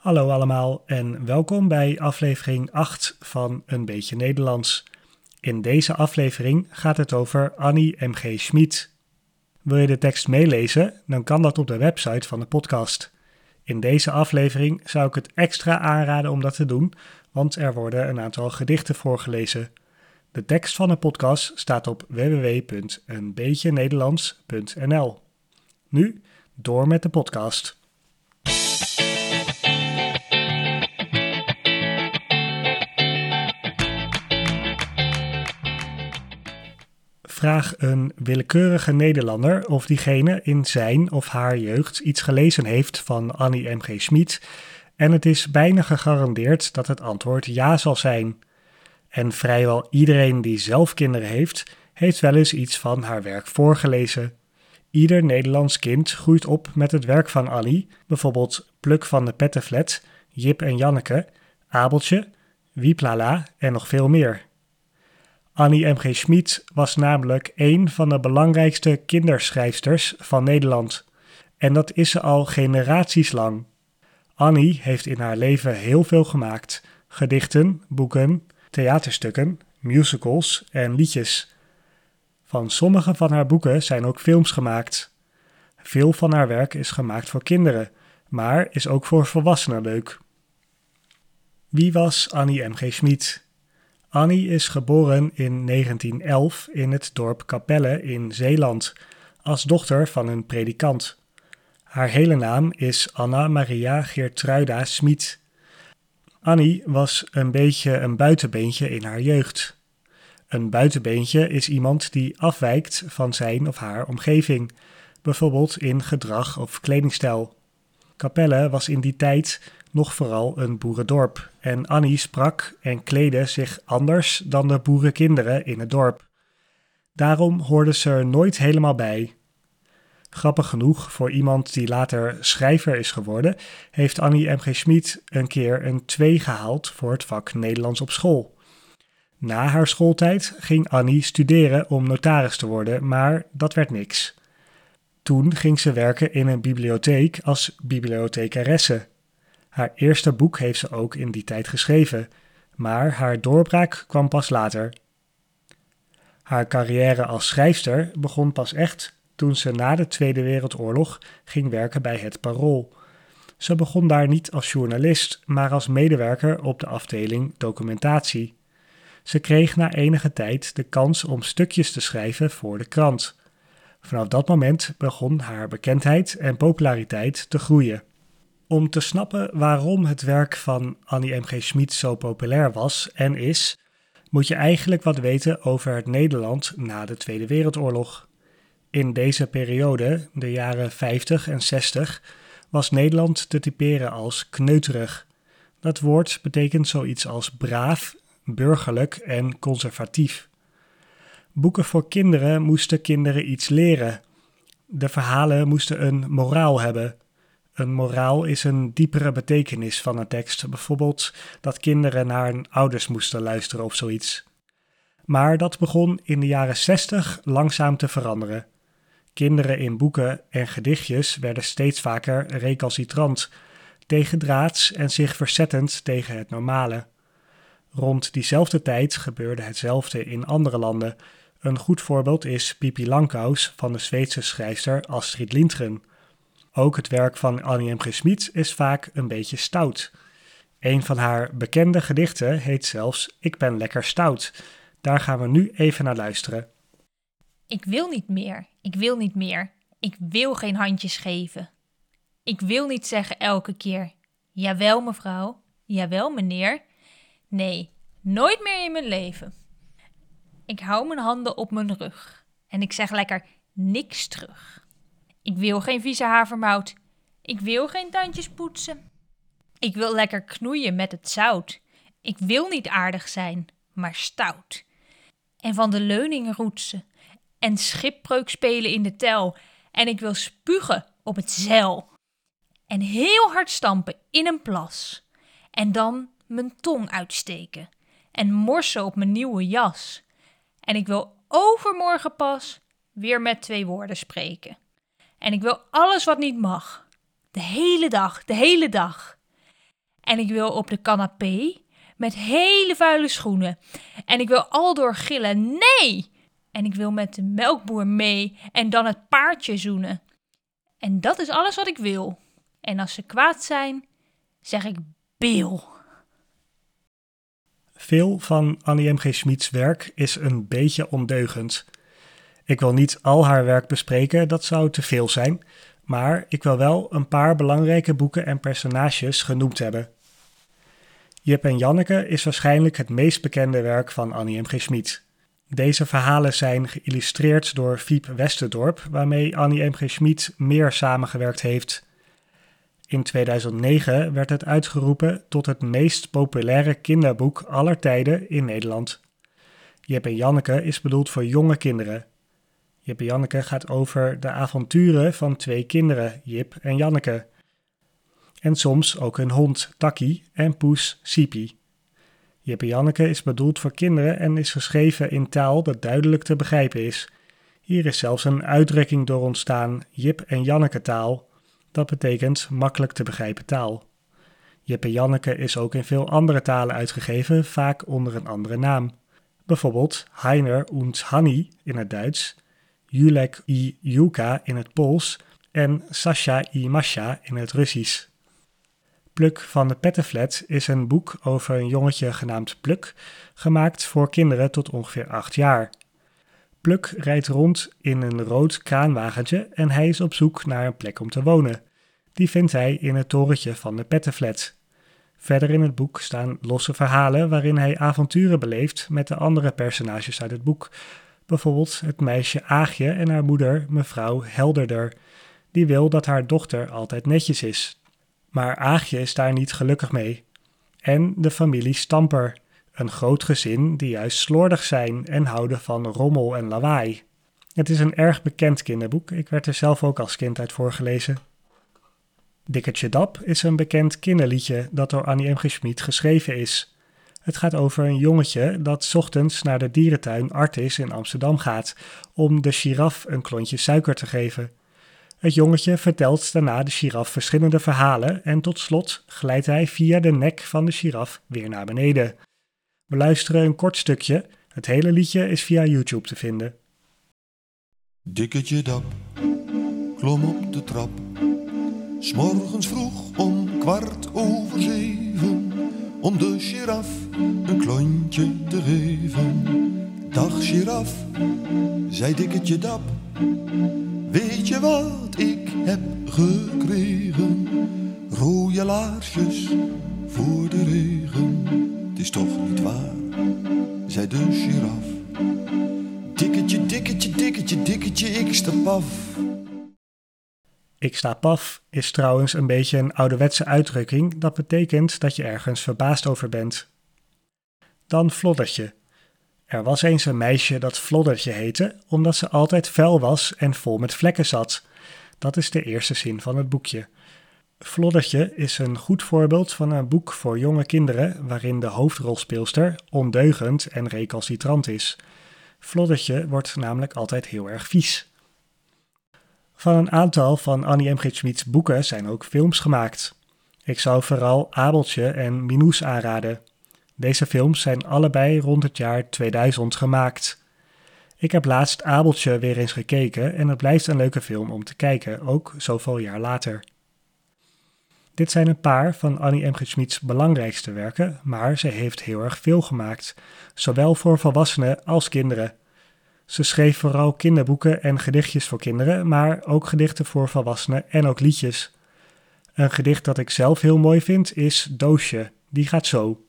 Hallo allemaal en welkom bij aflevering 8 van Een beetje Nederlands. In deze aflevering gaat het over Annie M.G. Schmid. Wil je de tekst meelezen? Dan kan dat op de website van de podcast. In deze aflevering zou ik het extra aanraden om dat te doen, want er worden een aantal gedichten voorgelezen. De tekst van de podcast staat op www.eenbeetjenederlands.nl. Nu door met de podcast. Vraag een willekeurige Nederlander of diegene in zijn of haar jeugd iets gelezen heeft van Annie M.G. Schmid en het is bijna gegarandeerd dat het antwoord ja zal zijn. En vrijwel iedereen die zelf kinderen heeft, heeft wel eens iets van haar werk voorgelezen. Ieder Nederlands kind groeit op met het werk van Annie, bijvoorbeeld Pluk van de Pettenflat, Jip en Janneke, Abeltje, Wieplala en nog veel meer. Annie M.G. Schmid was namelijk een van de belangrijkste kinderschrijfsters van Nederland. En dat is ze al generaties lang. Annie heeft in haar leven heel veel gemaakt: gedichten, boeken, theaterstukken, musicals en liedjes. Van sommige van haar boeken zijn ook films gemaakt. Veel van haar werk is gemaakt voor kinderen, maar is ook voor volwassenen leuk. Wie was Annie M.G. Schmid? Annie is geboren in 1911 in het dorp Capelle in Zeeland, als dochter van een predikant. Haar hele naam is Anna Maria Geertruida Smit. Annie was een beetje een buitenbeentje in haar jeugd. Een buitenbeentje is iemand die afwijkt van zijn of haar omgeving, bijvoorbeeld in gedrag of kledingstijl. Capelle was in die tijd nog vooral een boerendorp en Annie sprak en kleedde zich anders dan de boerenkinderen in het dorp. Daarom hoorde ze er nooit helemaal bij. Grappig genoeg, voor iemand die later schrijver is geworden, heeft Annie M.G. Schmid een keer een 2 gehaald voor het vak Nederlands op school. Na haar schooltijd ging Annie studeren om notaris te worden, maar dat werd niks. Toen ging ze werken in een bibliotheek als bibliothecaresse. Haar eerste boek heeft ze ook in die tijd geschreven, maar haar doorbraak kwam pas later. Haar carrière als schrijfster begon pas echt toen ze na de Tweede Wereldoorlog ging werken bij het Parool. Ze begon daar niet als journalist, maar als medewerker op de afdeling documentatie. Ze kreeg na enige tijd de kans om stukjes te schrijven voor de krant. Vanaf dat moment begon haar bekendheid en populariteit te groeien. Om te snappen waarom het werk van Annie M.G. Schmid zo populair was en is, moet je eigenlijk wat weten over het Nederland na de Tweede Wereldoorlog. In deze periode, de jaren 50 en 60, was Nederland te typeren als kneuterig. Dat woord betekent zoiets als braaf, burgerlijk en conservatief. Boeken voor kinderen moesten kinderen iets leren. De verhalen moesten een moraal hebben. Een moraal is een diepere betekenis van een tekst, bijvoorbeeld dat kinderen naar hun ouders moesten luisteren of zoiets. Maar dat begon in de jaren 60 langzaam te veranderen. Kinderen in boeken en gedichtjes werden steeds vaker recalcitrant, tegendraads en zich verzettend tegen het normale. Rond diezelfde tijd gebeurde hetzelfde in andere landen. Een goed voorbeeld is Pipi Langkous van de Zweedse schrijfster Astrid Lindgren. Ook het werk van Annie M. G. Schmid is vaak een beetje stout. Een van haar bekende gedichten heet zelfs Ik ben lekker stout. Daar gaan we nu even naar luisteren. Ik wil niet meer, ik wil niet meer. Ik wil geen handjes geven. Ik wil niet zeggen elke keer: Jawel, mevrouw, jawel, meneer. Nee, nooit meer in mijn leven. Ik hou mijn handen op mijn rug en ik zeg lekker niks terug. Ik wil geen vieze havermout. Ik wil geen tandjes poetsen. Ik wil lekker knoeien met het zout. Ik wil niet aardig zijn, maar stout. En van de leuning roetsen en schipbreuk spelen in de tel. En ik wil spugen op het zeil. En heel hard stampen in een plas. En dan mijn tong uitsteken. En morsen op mijn nieuwe jas. En ik wil overmorgen pas weer met twee woorden spreken. En ik wil alles wat niet mag. De hele dag, de hele dag. En ik wil op de canapé met hele vuile schoenen. En ik wil aldoor gillen, nee! En ik wil met de melkboer mee en dan het paardje zoenen. En dat is alles wat ik wil. En als ze kwaad zijn, zeg ik Bill. Veel van Annie M.G. Schmid's werk is een beetje ondeugend. Ik wil niet al haar werk bespreken, dat zou te veel zijn, maar ik wil wel een paar belangrijke boeken en personages genoemd hebben. Jip en Janneke is waarschijnlijk het meest bekende werk van Annie M.G. Schmid. Deze verhalen zijn geïllustreerd door Fiep Westerdorp, waarmee Annie M.G. Schmid meer samengewerkt heeft. In 2009 werd het uitgeroepen tot het meest populaire kinderboek aller tijden in Nederland. Jip en Janneke is bedoeld voor jonge kinderen. Jip en Janneke gaat over de avonturen van twee kinderen, Jip en Janneke. En soms ook hun hond Taki en poes Sipi. Jip en Janneke is bedoeld voor kinderen en is geschreven in taal dat duidelijk te begrijpen is. Hier is zelfs een uitdrukking door ontstaan, Jip en Janneke taal. Dat betekent makkelijk te begrijpen taal. En Janneke is ook in veel andere talen uitgegeven, vaak onder een andere naam. Bijvoorbeeld Heiner und Hanni in het Duits, Julek i Juka in het Pools en Sasha i Masha in het Russisch. Pluk van de Pettenflat is een boek over een jongetje genaamd Pluk, gemaakt voor kinderen tot ongeveer 8 jaar. Pluk rijdt rond in een rood kraanwagentje en hij is op zoek naar een plek om te wonen. Die vindt hij in het torentje van de Pettenflat. Verder in het boek staan losse verhalen waarin hij avonturen beleeft met de andere personages uit het boek. Bijvoorbeeld het meisje Aagje en haar moeder, mevrouw Helderder. Die wil dat haar dochter altijd netjes is. Maar Aagje is daar niet gelukkig mee. En de familie Stamper, een groot gezin die juist slordig zijn en houden van rommel en lawaai. Het is een erg bekend kinderboek. Ik werd er zelf ook als kind uit voorgelezen. Dikkertje Dap is een bekend kinderliedje dat door Annie M. G. Schmid geschreven is. Het gaat over een jongetje dat ochtends naar de dierentuin Artis in Amsterdam gaat om de giraf een klontje suiker te geven. Het jongetje vertelt daarna de giraf verschillende verhalen en tot slot glijdt hij via de nek van de giraf weer naar beneden. We luisteren een kort stukje. Het hele liedje is via YouTube te vinden. Dikketje Dap klom op de trap. S'morgens vroeg om kwart over zeven. Om de giraf een klontje te geven. Dag giraf, zei Dikketje Dap. Weet je wat ik heb gekregen? Rode laarsjes voor de regen. Het is toch waar, zei de giraf. Dikketje, dikketje, dikketje, dikketje, ik sta paf. Ik sta paf is trouwens een beetje een ouderwetse uitdrukking. Dat betekent dat je ergens verbaasd over bent. Dan Floddertje. Er was eens een meisje dat Floddertje heette, omdat ze altijd vuil was en vol met vlekken zat. Dat is de eerste zin van het boekje. Floddertje is een goed voorbeeld van een boek voor jonge kinderen waarin de hoofdrolspeelster ondeugend en recalcitrant is. Floddertje wordt namelijk altijd heel erg vies. Van een aantal van Annie M. G. Boeken zijn ook films gemaakt. Ik zou vooral Abeltje en Minoes aanraden. Deze films zijn allebei rond het jaar 2000 gemaakt. Ik heb laatst Abeltje weer eens gekeken en het blijft een leuke film om te kijken, ook zoveel jaar later. Dit zijn een paar van Annie M. G. Schmid's belangrijkste werken, maar ze heeft heel erg veel gemaakt, zowel voor volwassenen als kinderen. Ze schreef vooral kinderboeken en gedichtjes voor kinderen, maar ook gedichten voor volwassenen en ook liedjes. Een gedicht dat ik zelf heel mooi vind is Doosje. Die gaat zo.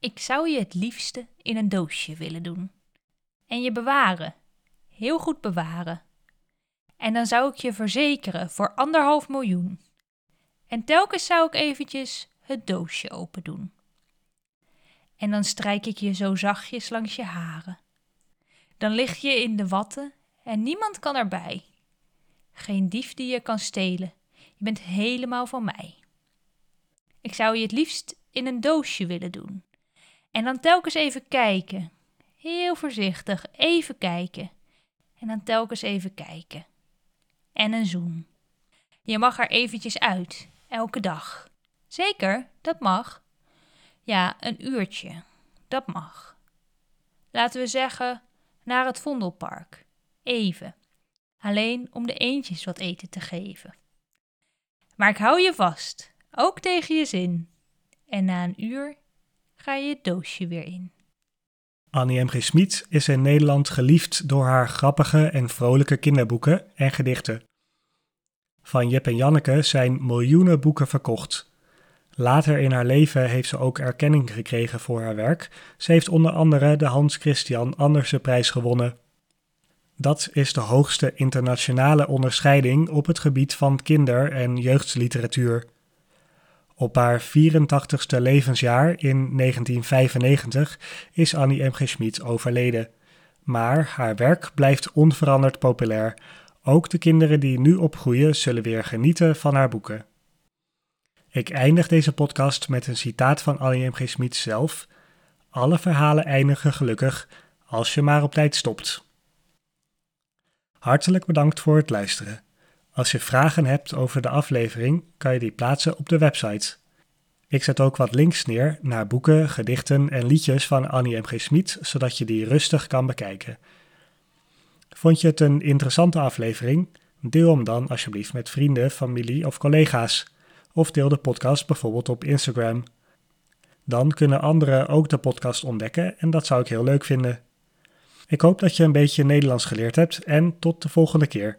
Ik zou je het liefste in een doosje willen doen. En je bewaren. Heel goed bewaren. En dan zou ik je verzekeren voor anderhalf miljoen. En telkens zou ik eventjes het doosje open doen. En dan strijk ik je zo zachtjes langs je haren. Dan lig je in de watten en niemand kan erbij. Geen dief die je kan stelen. Je bent helemaal van mij. Ik zou je het liefst in een doosje willen doen. En dan telkens even kijken. Heel voorzichtig, even kijken. En dan telkens even kijken. En een zoen. Je mag er eventjes uit, elke dag. Zeker, dat mag. Ja, een uurtje. Dat mag. Laten we zeggen naar het Vondelpark. Even. Alleen om de eendjes wat eten te geven. Maar ik hou je vast, ook tegen je zin. En na een uur ga je het doosje weer in. Annie M. G. Smit is in Nederland geliefd door haar grappige en vrolijke kinderboeken en gedichten. Van Jep en Janneke zijn miljoenen boeken verkocht. Later in haar leven heeft ze ook erkenning gekregen voor haar werk. Ze heeft onder andere de Hans Christian Andersen prijs gewonnen. Dat is de hoogste internationale onderscheiding op het gebied van kinder- en jeugdliteratuur. Op haar 84ste levensjaar in 1995 is Annie M. G. Schmid overleden. Maar haar werk blijft onveranderd populair. Ook de kinderen die nu opgroeien zullen weer genieten van haar boeken. Ik eindig deze podcast met een citaat van Annie M. G. Schmid zelf. Alle verhalen eindigen gelukkig als je maar op tijd stopt. Hartelijk bedankt voor het luisteren. Als je vragen hebt over de aflevering, kan je die plaatsen op de website. Ik zet ook wat links neer naar boeken, gedichten en liedjes van Annie M. G. Smit, zodat je die rustig kan bekijken. Vond je het een interessante aflevering? Deel hem dan alsjeblieft met vrienden, familie of collega's. Of deel de podcast bijvoorbeeld op Instagram. Dan kunnen anderen ook de podcast ontdekken en dat zou ik heel leuk vinden. Ik hoop dat je een beetje Nederlands geleerd hebt en tot de volgende keer.